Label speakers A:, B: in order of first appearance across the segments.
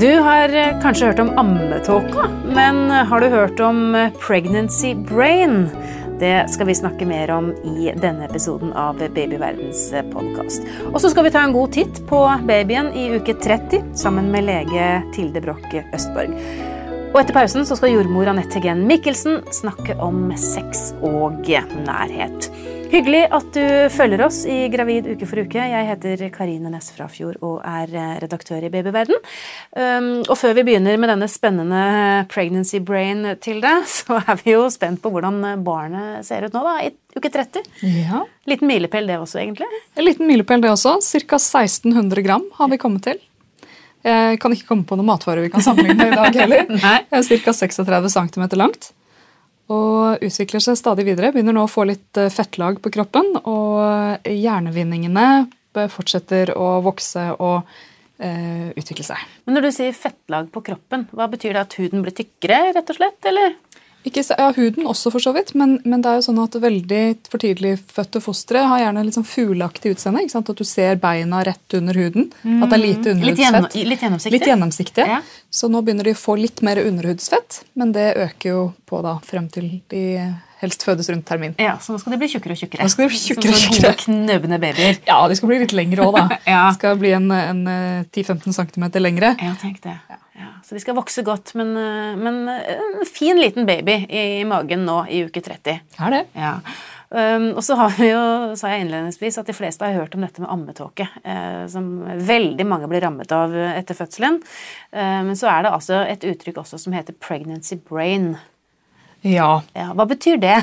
A: Du har eh, kanskje hørt om ammetåka, men eh, har du hørt om eh, pregnancy brain? Det skal vi snakke mer om i denne episoden av Babyverdens podkast. Og så skal vi ta en god titt på babyen i uke 30 sammen med lege Tilde Broch Østborg. Og etter pausen så skal jordmor Anette Gen Mikkelsen snakke om sex og nærhet. Hyggelig at du følger oss i Gravid uke for uke. Jeg heter Karine Næss Frafjord og er eh, redaktør i Babyverden. Um, og før vi begynner med denne spennende pregnancy brain til deg, så er vi jo spent på hvordan barnet ser ut nå, da, i uke 30.
B: Ja.
A: Liten milepæl det også, egentlig?
B: En liten milepæl det også. Ca. 1600 gram har vi kommet til. Jeg kan ikke komme på noen matvarer vi kan sammenligne i dag heller. Ca. 36 cm langt og utvikler seg stadig videre. Begynner nå å få litt eh, fettlag på kroppen, og hjernevinningene fortsetter å vokse og eh, utvikle seg.
A: Men når du sier fettlag på kroppen, hva betyr det at huden blir tykkere, rett og slett, eller?
B: Ikke, ja, Huden også, for så vidt, men, men, det er jo sånn at veldig for tidlig fødte fostre har gjerne litt sånn fugleaktig utseende. ikke sant? At du ser beina rett under huden. Mm. At det er lite underhudsfett.
A: Litt, litt gjennomsiktig.
B: Litt gjennomsiktig. Ja. Så nå begynner de å få litt mer underhudsfett, men det øker jo på da frem til de helst fødes rundt termin.
A: Ja, Så nå skal de bli tjukkere og tjukkere.
B: Nå skal de bli tjukkere og tjukkere.
A: Knøbbende babyer.
B: Ja, de skal bli litt lengre òg, da. ja. Skal bli en, en 10-15 eh, cm lengre.
A: Ja, tenk det. Så de skal vokse godt, men, eh, men eh, en fin liten baby i, i, magen nå i uke 30.
B: Er det.
A: Ja. Um, og så har vi jo, sa jeg innledningsvis, at de fleste har hørt om dette med ammetåke, eh, som veldig mange blir rammet av etter fødselen. Eh, men så er det altså et uttrykk også som heter pregnancy brain.
B: Ja.
A: ja hva betyr det?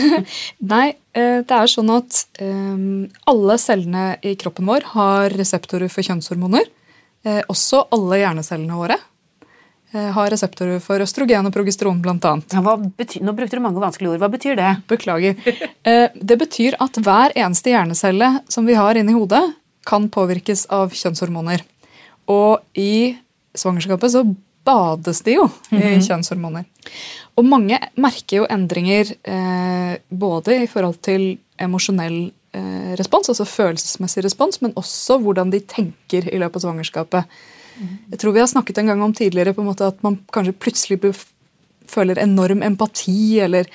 B: Nei, eh, det er sånn at um, alle cellene i kroppen vår har reseptorer for kjønnshormoner. Eh, også alle hjernecellene våre. Eh, har reseptorer for østrogen og progesteron bl.a.
A: Ja, nå brukte du mange vanskelige ord. Hva betyr det?
B: Beklager. Eh, det betyr at hver eneste hjernecelle som vi har inni hodet, kan påvirkes av kjønnshormoner. Og i svangerskapet så bades de jo i mhm. kjønnshormoner. Og mange merker jo endringer eh, både i forhold til emosjonell respons, altså følelsesmessig respons, men også hvordan de tenker i løpet av svangerskapet. Jeg tror vi har snakket en gang om tidligere på en måte at man kanskje plutselig føler enorm empati eller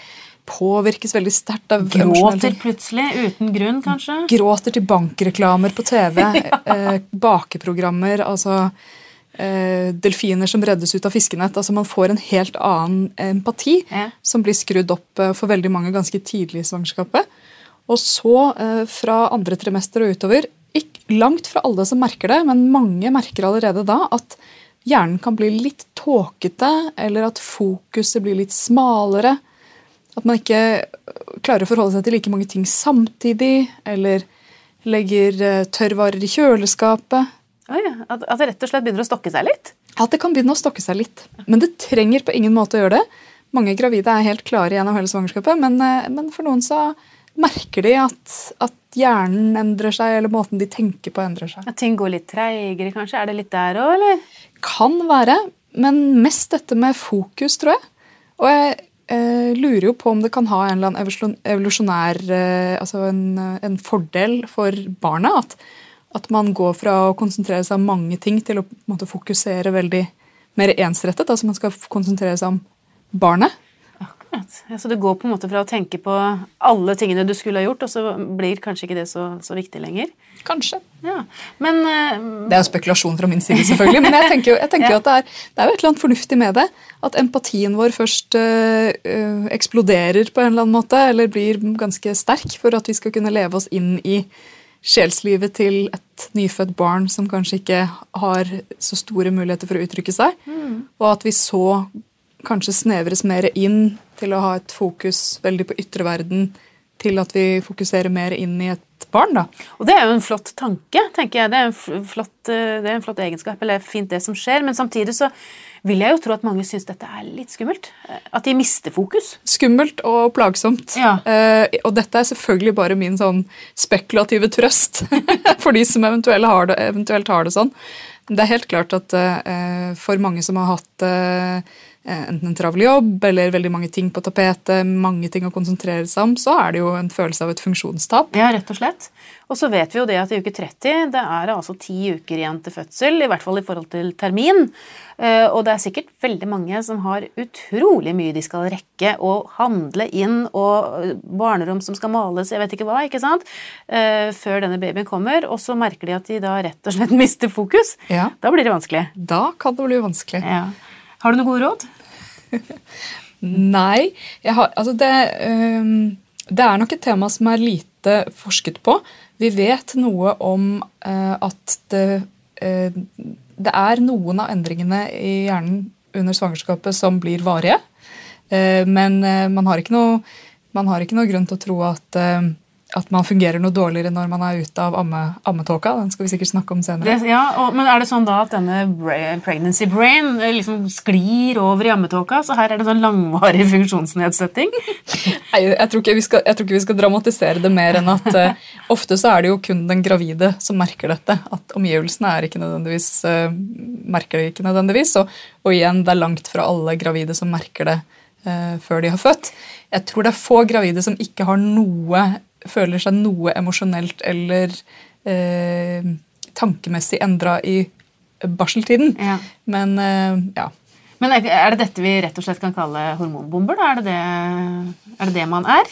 B: påvirkes veldig sterkt av
A: Gråter plutselig, uten grunn, kanskje?
B: Gråter til bankreklamer på TV. ja. eh, bakeprogrammer. altså eh, Delfiner som reddes ut av fiskenett. altså Man får en helt annen empati ja. som blir skrudd opp eh, for veldig mange ganske tidlig i svangerskapet. Og så, eh, fra andre trimester og utover, langt fra alle som merker det, men mange merker allerede da at hjernen kan bli litt tåkete, eller at fokuset blir litt smalere. At man ikke klarer å forholde seg til like mange ting samtidig, eller legger eh, tørrvarer i kjøleskapet.
A: Oi, at, at det rett og slett begynner å stokke seg litt?
B: At det kan begynne å stokke seg litt. Men det trenger på ingen måte å gjøre det. Mange gravide er helt klare gjennom hele svangerskapet, men, eh, men for noen så merker de at, at hjernen endrer seg, eller måten de tenker på, endrer seg.
A: At ting går litt treigere, kanskje? Er det litt der òg, eller?
B: Kan være, men mest dette med fokus, tror jeg. Og jeg eh, lurer jo på om det kan ha en eller annen evolusjonær eh, Altså en, en, fordel for barna. At, at, man går fra å konsentrere seg om mange ting til å måte, fokusere veldig mer ensrettet. Altså man skal konsentrere seg om barnet.
A: Ja, så du går på en måte fra å tenke på alle tingene du skulle ha gjort, og så blir kanskje ikke det så, så viktig lenger?
B: Kanskje.
A: Ja. Men, uh,
B: det er jo spekulasjon fra min side, selvfølgelig. men jeg tenker jo, jeg tenker ja. jo at det er, det er, jo et eller annet fornuftig med det. At empatien vår først uh, uh, eksploderer på en eller annen måte, eller blir ganske sterk for at vi skal kunne leve oss inn i sjelslivet til et nyfødt barn som kanskje ikke har så store muligheter for å uttrykke seg. Mm. Og at vi så kanskje snevres mer inn til å ha et fokus veldig på ytre verden, til at vi fokuserer mer inn i et barn. da.
A: Og Det er jo en flott tanke. tenker jeg. Det er en flott, eh, det er en flott egenskap, eller fint det som skjer. Men samtidig så vil jeg jo tro at mange syns dette er litt skummelt. At de mister fokus.
B: Skummelt og plagsomt.
A: Ja.
B: Eh, og dette er selvfølgelig bare min sånn spekulative trøst for de som eventuelt har det, eventuelt har det sånn. Det er helt klart at eh, for mange som har hatt eh, enten en travel jobb eller veldig mange ting på tapetet, mange ting å konsentrere seg om, så er det jo en følelse av et funksjonstap.
A: Ja, rett og slett. Og så vet vi jo det at i uke 30 det er altså ti uker igjen til fødsel, i hvert fall i forhold til termin. Eh, og det er sikkert veldig mange som har utrolig mye de skal rekke å handle inn, og barnerom som skal males, jeg vet ikke hva, ikke sant, eh, før denne babyen kommer. Og så merker de at de da rett og slett mister fokus.
B: Ja.
A: Da blir det vanskelig.
B: Da kan det bli vanskelig.
A: Ja. Har du noen gode råd?
B: Nei. Har, altså det, um, det, er nok et tema som er lite forsket på. Vi vet noe om uh, at det, uh, det er noen av endringene i hjernen under svangerskapet som blir varige. Uh, men man har, noe, man, har ikke noe, grunn til å tro at at man fungerer noe dårligere når man er ute av amme, ammetåka. Den skal vi sikkert snakke om senere.
A: Det, ja, og, Men er det sånn da at denne pregnancy brain eh, liksom sklir over i ammetåka? Så her er det sånn langvarig funksjonsnedsetting?
B: Nei, jeg tror, skal, jeg tror, ikke vi skal, dramatisere det mer enn at uh, ofte så er det jo kun den gravide som merker dette. At omgivelsene er ikke nødvendigvis, uh, merker det ikke nødvendigvis. Og, og, igjen, det er langt fra alle gravide som merker det før de har født. Jeg tror det er få gravide som ikke har noe føler seg noe emosjonelt eller eh, tankemessig endra i barseltiden. Ja. Men eh, ja.
A: Men er det dette vi rett og slett kan kalle hormonbomber? da? Er det det, er det, det man er?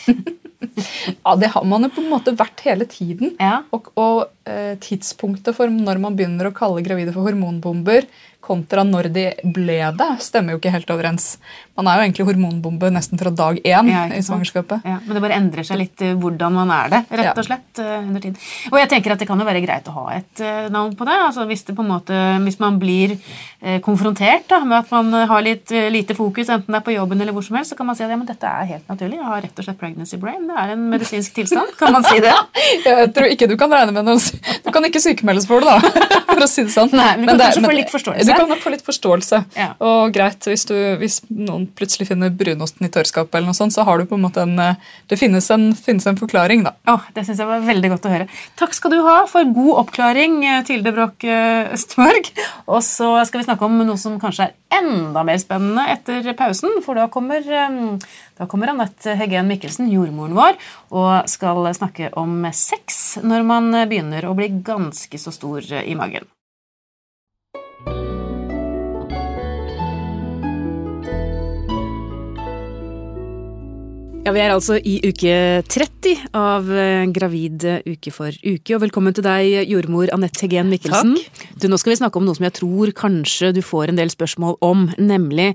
B: ja, det har man jo på en måte vært hele tiden. Ja. Og, og tidspunktet for når man begynner å kalle gravide for hormonbomber, kontra når de ble det, stemmer jo ikke helt overens. Man er jo egentlig hormonbombe nesten fra dag én ja, i svangerskapet.
A: Ja, men det bare endrer seg litt eh, hvordan man er det, rett og slett. Ja. Eh, under tid. Og jeg tenker at det kan jo være greit å ha et navn på det. altså Hvis, det på en måte, hvis man blir konfrontert da, med at man har litt lite fokus, enten det er på jobben eller hvor som helst, så kan man si at ja, men dette er helt naturlig. Jeg har rett og slett pregnancy brain. Det er en medisinsk tilstand. Kan man si det?
B: jeg tror ikke du kan regne med noe Du kan ikke sykemeldes for det, da. For å si det sånn.
A: Nei, men du kan kanskje få litt forståelse
B: du kan nok få litt forståelse. Ja. Og greit, hvis, du, hvis, noen plutselig finner brunosten i tørrskapet, eller noe sånt, så har du på en måte en eh, Det finnes en, finnes en forklaring, da.
A: Oh, det syns jeg var veldig godt å høre. Takk skal du ha for god oppklaring, eh, Tilde Broch eh, Østmark. Og så skal vi snakke om noe som kanskje er enda mer spennende etter pausen, for da kommer, da kommer Anette Heggen Mikkelsen, jordmoren vår, og skal snakke om sex når man begynner å bli ganske så stor i magen. Ja, Vi er altså i uke 30 av eh, Gravid uke for uke. Og velkommen til deg, jordmor Anette Hegen Mikkelsen.
C: Takk.
A: Du, nå skal vi snakke om noe som jeg tror kanskje du får en del spørsmål om, nemlig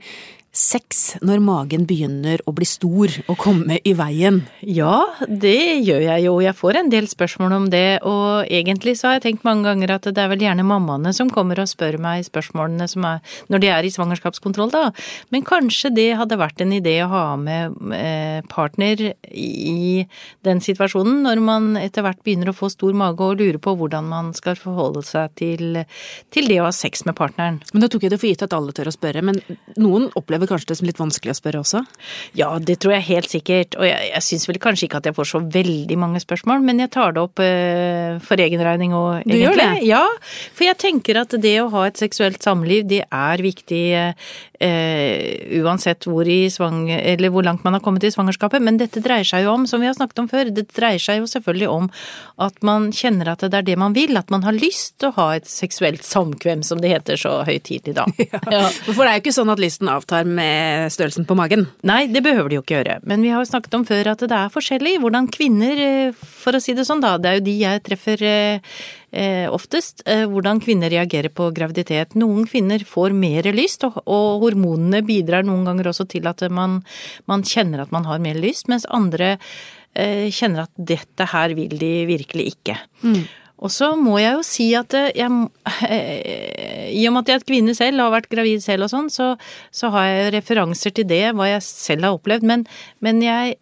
A: sex når magen begynner å bli stor og komme i veien?
C: Ja, det gjør jeg jo. Jeg får en del spørsmål om det. Og egentlig så har jeg tenkt mange ganger at det er vel gjerne mammaene som kommer og spør meg spørsmålene som er når de er i svangerskapskontroll, da. Men kanskje det hadde vært en idé å ha med eh, partner i den situasjonen, når man etter hvert begynner å få stor mage og lurer på hvordan man skal forholde seg til, til det å ha sex med partneren.
A: Men da tok jeg det for gitt at alle tør å spørre, men noen opplever kanskje det som litt vanskelig å spørre også?
C: Ja, det tror jeg helt sikkert. Og jeg, jeg syns vel kanskje ikke at jeg får så veldig mange spørsmål, men jeg tar det opp eh, for egen regning og
A: egentlig. Du gjør det?
C: Ja, for jeg tenker at det å ha et seksuelt samliv, det er viktig eh, uansett hvor, i svang, eller hvor langt man har kommet i svangerskapet. Men dette dreier seg jo om, som vi har snakket om før, det dreier seg jo selvfølgelig om at man kjenner at det er det man vil. At man har lyst til å ha et seksuelt samkvem, som det heter så høytidelig da.
A: Ja. Ja. For det er jo ikke sånn at lysten avtar med størrelsen på magen?
C: Nei, det behøver de jo ikke gjøre. Men vi har jo snakket om før at det er forskjellig hvordan kvinner, eh, for å si det sånn da, det er jo de jeg treffer eh, eh, oftest, hvordan kvinner reagerer på graviditet. Noen kvinner får mer lyst, og, og hormonene bidrar noen ganger også til at man, man, kjenner at man har mer lyst, mens andre kjenner at dette her vil de virkelig ikke. Mm. Og så må jeg jo si at eh, jeg, I og med at jeg er kvinne selv, har vært gravid selv og sånn, så, så, har jeg referanser til det, hva jeg selv har opplevd. Men, men, jeg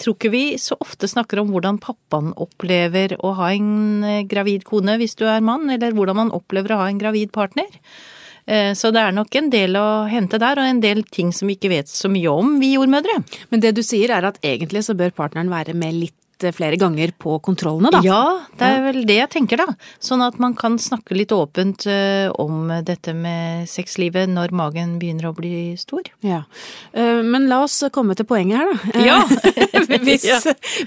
C: tror ikke vi så ofte snakker om hvordan pappaen opplever å ha en eh, gravid kone hvis du er mann, eller hvordan man opplever å ha en gravid partner. Eh, så det er nok en del å hente der, og en del ting som vi ikke vet så mye om, vi jordmødre.
A: Men det du sier er at egentlig så bør partneren være med litt litt flere ganger på kontrollene, da.
C: Ja, det er vel det jeg tenker, da. Sånn at man kan snakke litt åpent om dette med sexlivet når magen begynner å bli stor.
A: Ja. Men la oss komme til poenget her, da.
C: Ja.
A: hvis,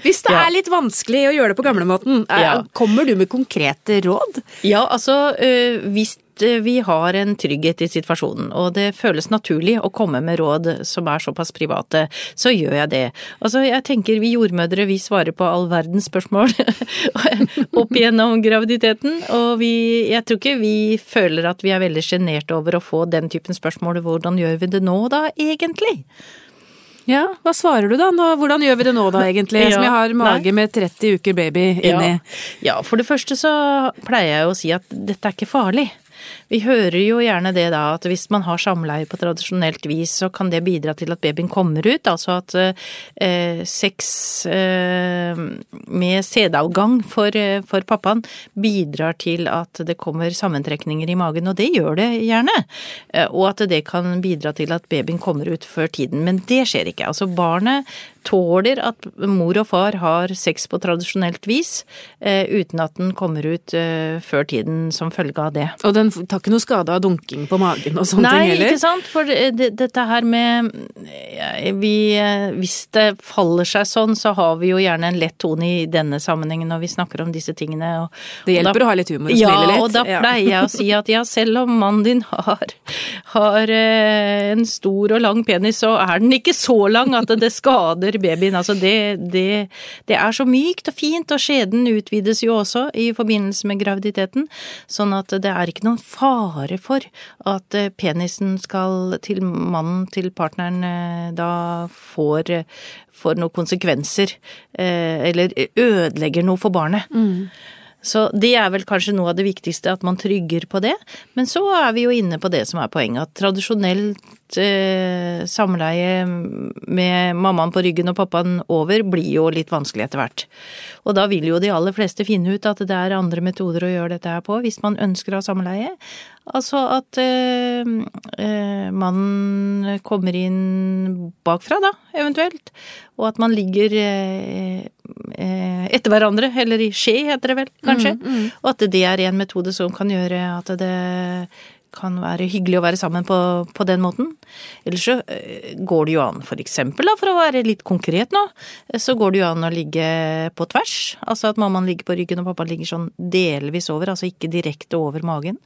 A: hvis, det er litt vanskelig å gjøre det på gamlemåten, ja. kommer du med konkrete råd?
C: Ja, altså hvis Eh, vi har en trygghet i situasjonen, og det føles naturlig å komme med råd som er såpass private, så gjør jeg det. Altså, jeg tenker vi jordmødre, vi svarer på all verdens spørsmål opp igjennom graviditeten, og vi, jeg tror ikke vi føler at vi er veldig sjenerte over å få den typen spørsmål. Hvordan gjør vi det nå da, egentlig?
A: Ja, hva svarer du da? Hvordan gjør vi det nå da, egentlig? Ja, som jeg har mage nei. med 30 uker baby inni.
C: Ja. ja, for det første så pleier jeg å si at dette er ikke farlig. Vi hører jo gjerne det da, at hvis man har samleie på tradisjonelt vis, så kan det bidra til at babyen kommer ut. Altså at eh, sex eh, med sædavgang for, eh, for, pappaen bidrar til at det kommer sammentrekninger i magen, og det gjør det gjerne. Eh, og at det kan bidra til at babyen kommer ut før tiden. Men det skjer ikke. Altså barnet tåler at mor og far har sex på tradisjonelt vis, eh, uten at den kommer ut eh, før tiden som følge av det.
A: Og den tar ikke noe skade av dunking på magen og sånne
C: Nei,
A: ting heller?
C: Nei, ikke sant. For det, dette her med vi, Hvis det faller seg sånn, så har vi jo gjerne en lett tone i denne sammenhengen når vi snakker om disse tingene. Og,
A: det hjelper
C: da,
A: å ha litt humor og smile
C: litt.
A: Ja,
C: og da pleier jeg å si at ja, selv om mannen din har, har eh, en stor og lang penis, så er den ikke så lang at det skader babyen. Altså det, det, det er så mykt og fint, og skjeden utvides jo også i forbindelse med graviditeten, sånn at det er ikke noen fare for at eh, penisen skal til mannen, til partneren, eh, da får, får noen konsekvenser, eh, eller ødelegger noe for barnet. Mm. Så det er vel kanskje noe av det viktigste, at man trygger på det. Men så er vi jo inne på det som er poenget, at tradisjonelt eh, samleie med mammaen på ryggen og pappaen over blir jo litt vanskelig etter hvert. Og da vil jo de aller fleste finne ut at det er andre metoder å gjøre dette her på, hvis man ønsker å ha samleie. Altså at eh, eh, mannen kommer inn bakfra, da, eventuelt. Og at man ligger eh, etter hverandre, eller i skje, heter det vel, kanskje. Mm, mm. Og at det er en metode som kan gjøre at det kan være hyggelig å være sammen på, på den måten. Ellers så eh, går det jo an, for eksempel, da, for å være litt konkret nå, så går det jo an å ligge på tvers. Altså at mammaen ligger på ryggen og pappaen ligger sånn delvis over, altså ikke direkte over magen.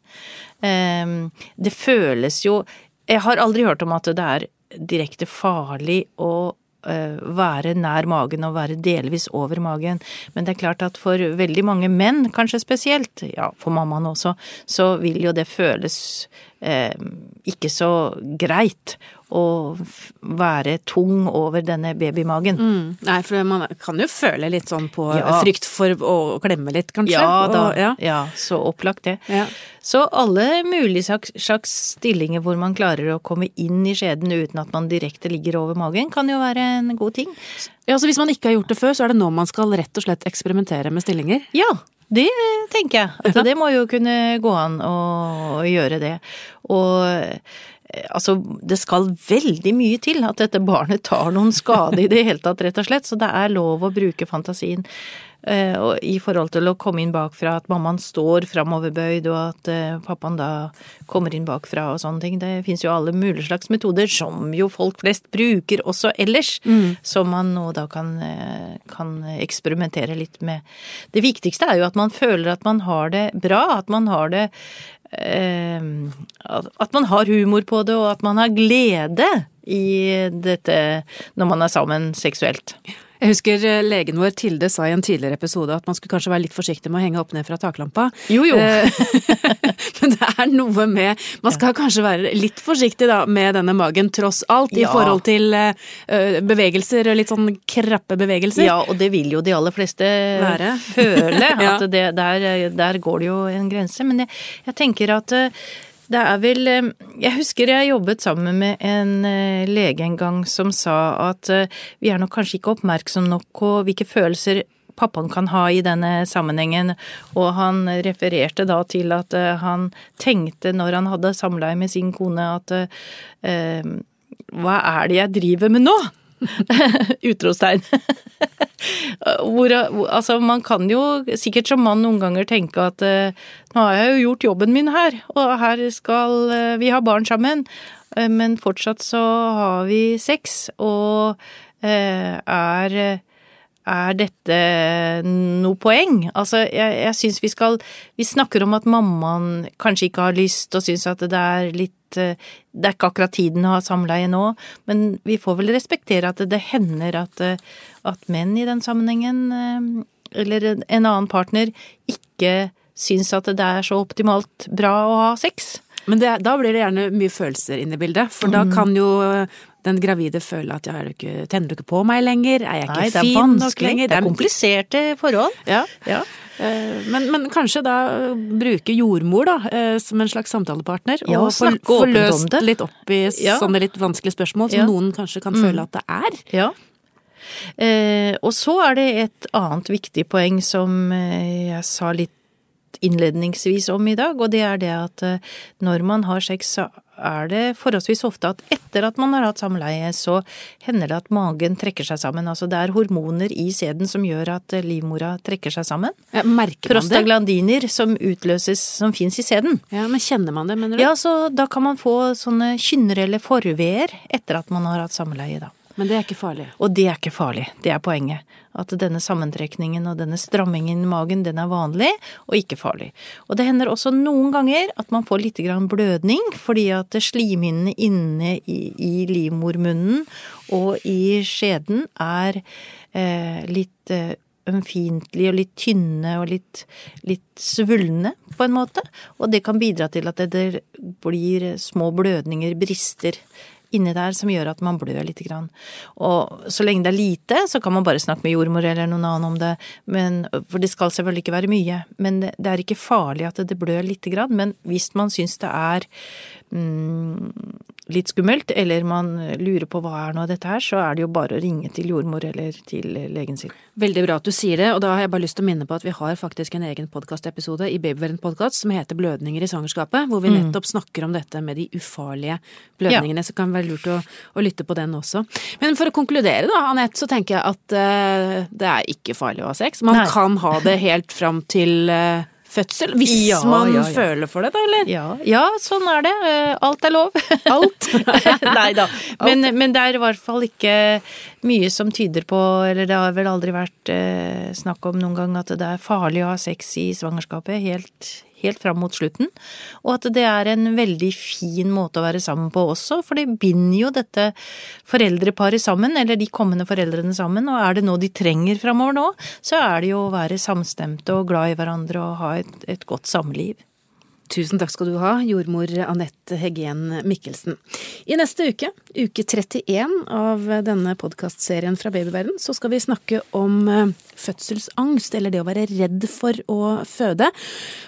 C: Ehm, det føles jo Jeg har aldri hørt om at det er direkte farlig å Eh, være nær magen og være delvis over magen. Men det er klart at for veldig mange menn, kanskje spesielt, ja for mammaen også, så vil jo det føles eh, ikke så greit å være tung over denne babymagen. Mm.
A: Nei, for man kan jo føle litt sånn på ja. frykt for å klemme litt, kanskje?
C: Ja da, og, ja. ja. så opplagt det. Ja. Så alle mulige slags stillinger hvor man klarer å komme inn i skjeden uten at man direkte ligger over magen, kan jo være en god ting.
A: Ja, så Hvis man ikke har gjort det før, så er det nå man skal rett og slett eksperimentere med stillinger?
C: Ja, det tenker jeg. At det må jo kunne gå an å gjøre det. Og altså, det skal veldig mye til at dette barnet tar noen skade i det hele tatt, rett og slett. Så det er lov å bruke fantasien. Eh, og I forhold til å komme inn bakfra, at mammaen står framoverbøyd, og at eh, pappaen da kommer inn bakfra og sånne ting. Det fins jo alle mulige slags metoder, som jo folk flest bruker også ellers. Mm. Som man nå da kan, kan eksperimentere litt med. Det viktigste er jo at man føler at man har det bra, at man har det Eh, at man har humor på det, og at man har glede i dette når man er sammen seksuelt.
A: Jeg husker eh, legen vår Tilde sa i en tidligere episode at man skulle kanskje være litt forsiktig med å henge opp ned fra taklampa.
C: Jo, jo.
A: Eh, men det er noe med Man skal kanskje være litt forsiktig da med denne magen, tross alt, i ja. forhold til bevegelser, litt sånn krappe bevegelser.
C: Ja, og det vil jo de aller fleste være. føle. At det, der, der, går det jo en grense. Men jeg, jeg tenker at det er vel eh, Jeg husker jeg jobbet sammen med en eh, lege en gang som sa at eh, vi er nok kanskje ikke oppmerksom nok på hvilke følelser pappaen kan ha i denne sammenhengen, og han refererte da til at han tenkte når han hadde samleie med sin kone at hva er det jeg driver med nå? Utropstegn. Hvor, altså, man kan jo sikkert som mann noen ganger tenke at uh, nå har jeg jo gjort jobben min her, og her skal uh, vi ha barn sammen, uh, men fortsatt så har vi sex, og er er dette noe poeng? Altså, jeg, jeg syns vi skal Vi snakker om at mammaen kanskje ikke har lyst og syns at det er litt Det er ikke akkurat tiden å ha samleie nå, men vi får vel respektere at det hender at, at menn i den sammenhengen, eller en annen partner, ikke syns at det er så optimalt bra å ha sex.
A: Men det, da blir det gjerne mye følelser inne i bildet, for mm. da kan jo den gravide føler at ja, ikke, tenner du ikke på meg lenger, er jeg ikke Nei, fin nok lenger?
C: Det er kompliserte forhold.
A: Ja. ja. Eh, men, men, kanskje da bruke jordmor da, eh, som en slags samtalepartner, ja, og få løst litt opp i ja. sånne litt vanskelige spørsmål som noen kanskje kan mm. føle at det er.
C: Ja. Eh, og så er det et annet viktig poeng som eh, jeg sa litt innledningsvis om i dag, og det er det at når man har sex, så er det forholdsvis ofte at etter at man har hatt samleie, så hender det at magen trekker seg sammen. Altså det er hormoner i sæden som gjør at livmora trekker seg sammen.
A: Ja, merker man
C: Prostaglandiner som utløses, som fins i sæden.
A: Ja, men kjenner man det, mener du?
C: Ja, så da kan man få sånne kynner eller forveer etter at man har hatt samleie, da.
A: Men det er ikke farlig?
C: Og det er ikke farlig. Det er poenget. At denne sammentrekningen og denne strammingen i magen, den er vanlig og ikke farlig. Og det hender også noen ganger at man får litt blødning, fordi at slimhinnene inne i, i livmormunnen og i skjeden er eh, litt eh, ømfintlige og litt tynne og litt, litt svulne, på en måte. Og det kan bidra til at det blir små blødninger, brister, inni der som gjør at man blør lite grann. Og så lenge det er lite, så kan man bare snakke med jordmor eller noen annen om det, men, for det skal selvfølgelig ikke være mye. Men det, er ikke farlig at det blør lite grann, men hvis man syns det er mm, litt skummelt, eller man lurer på hva er nå dette her, så er det jo bare å ringe til jordmor eller til legen sin.
A: Veldig bra at du sier det, og da har jeg bare lyst til å minne på at vi har faktisk en egen podkastepisode i Babyverden podkast som heter Blødninger i svangerskapet, hvor vi mm. nettopp snakker om dette med de ufarlige blødningene. Ja. Så kan det være lurt å, å, lytte på den også. Men for å konkludere da, Anette, så tenker jeg at uh, det er ikke farlig å ha sex. Man Nei. kan ha det helt fram til uh, fødsel? Hvis ja, man ja, ja. føler for det, da, eller?
C: Ja, sånn er det. Eh, alt er lov.
A: Alt?
C: Nei da. Men, men, det er i hvert fall ikke mye som tyder på, eller det har vel aldri vært eh, snakk om noen gang, at det er farlig å ha sex i svangerskapet. Helt, helt fram mot slutten. Og at det er en veldig fin måte å være sammen på også, for det binder jo dette foreldreparet sammen, eller de kommende foreldrene sammen, og er det noe de trenger framover nå, så er det jo å være samstemte og glad i hverandre og ha et, et godt samliv.
A: Tusen takk skal du ha, jordmor Anette Heggen Mikkelsen. I neste uke, uke 31 av denne podkastserien fra Babyverden, så skal vi snakke om eh, fødselsangst, eller det å være redd for å føde.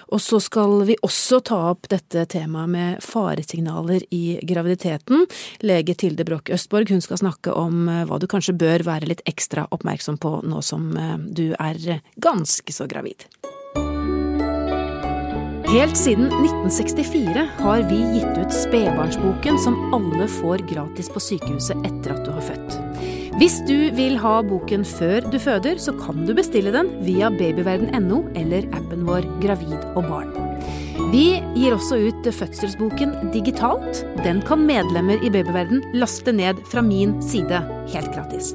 A: Og så skal vi også ta opp dette temaet med faresignaler i graviditeten. Lege Tilde Broch Østborg hun skal snakke om eh, hva du kanskje bør være litt ekstra oppmerksom på nå som eh, du er ganske så gravid. Helt siden 1964 har vi gitt ut Spedbarnsboken, som alle får gratis på sykehuset etter at du har født. Hvis du vil ha boken før du føder, så kan du bestille den via babyverden.no eller appen vår Gravid og barn. Vi gir også ut fødselsboken digitalt. Den kan medlemmer i Babyverden laste ned fra min side helt gratis.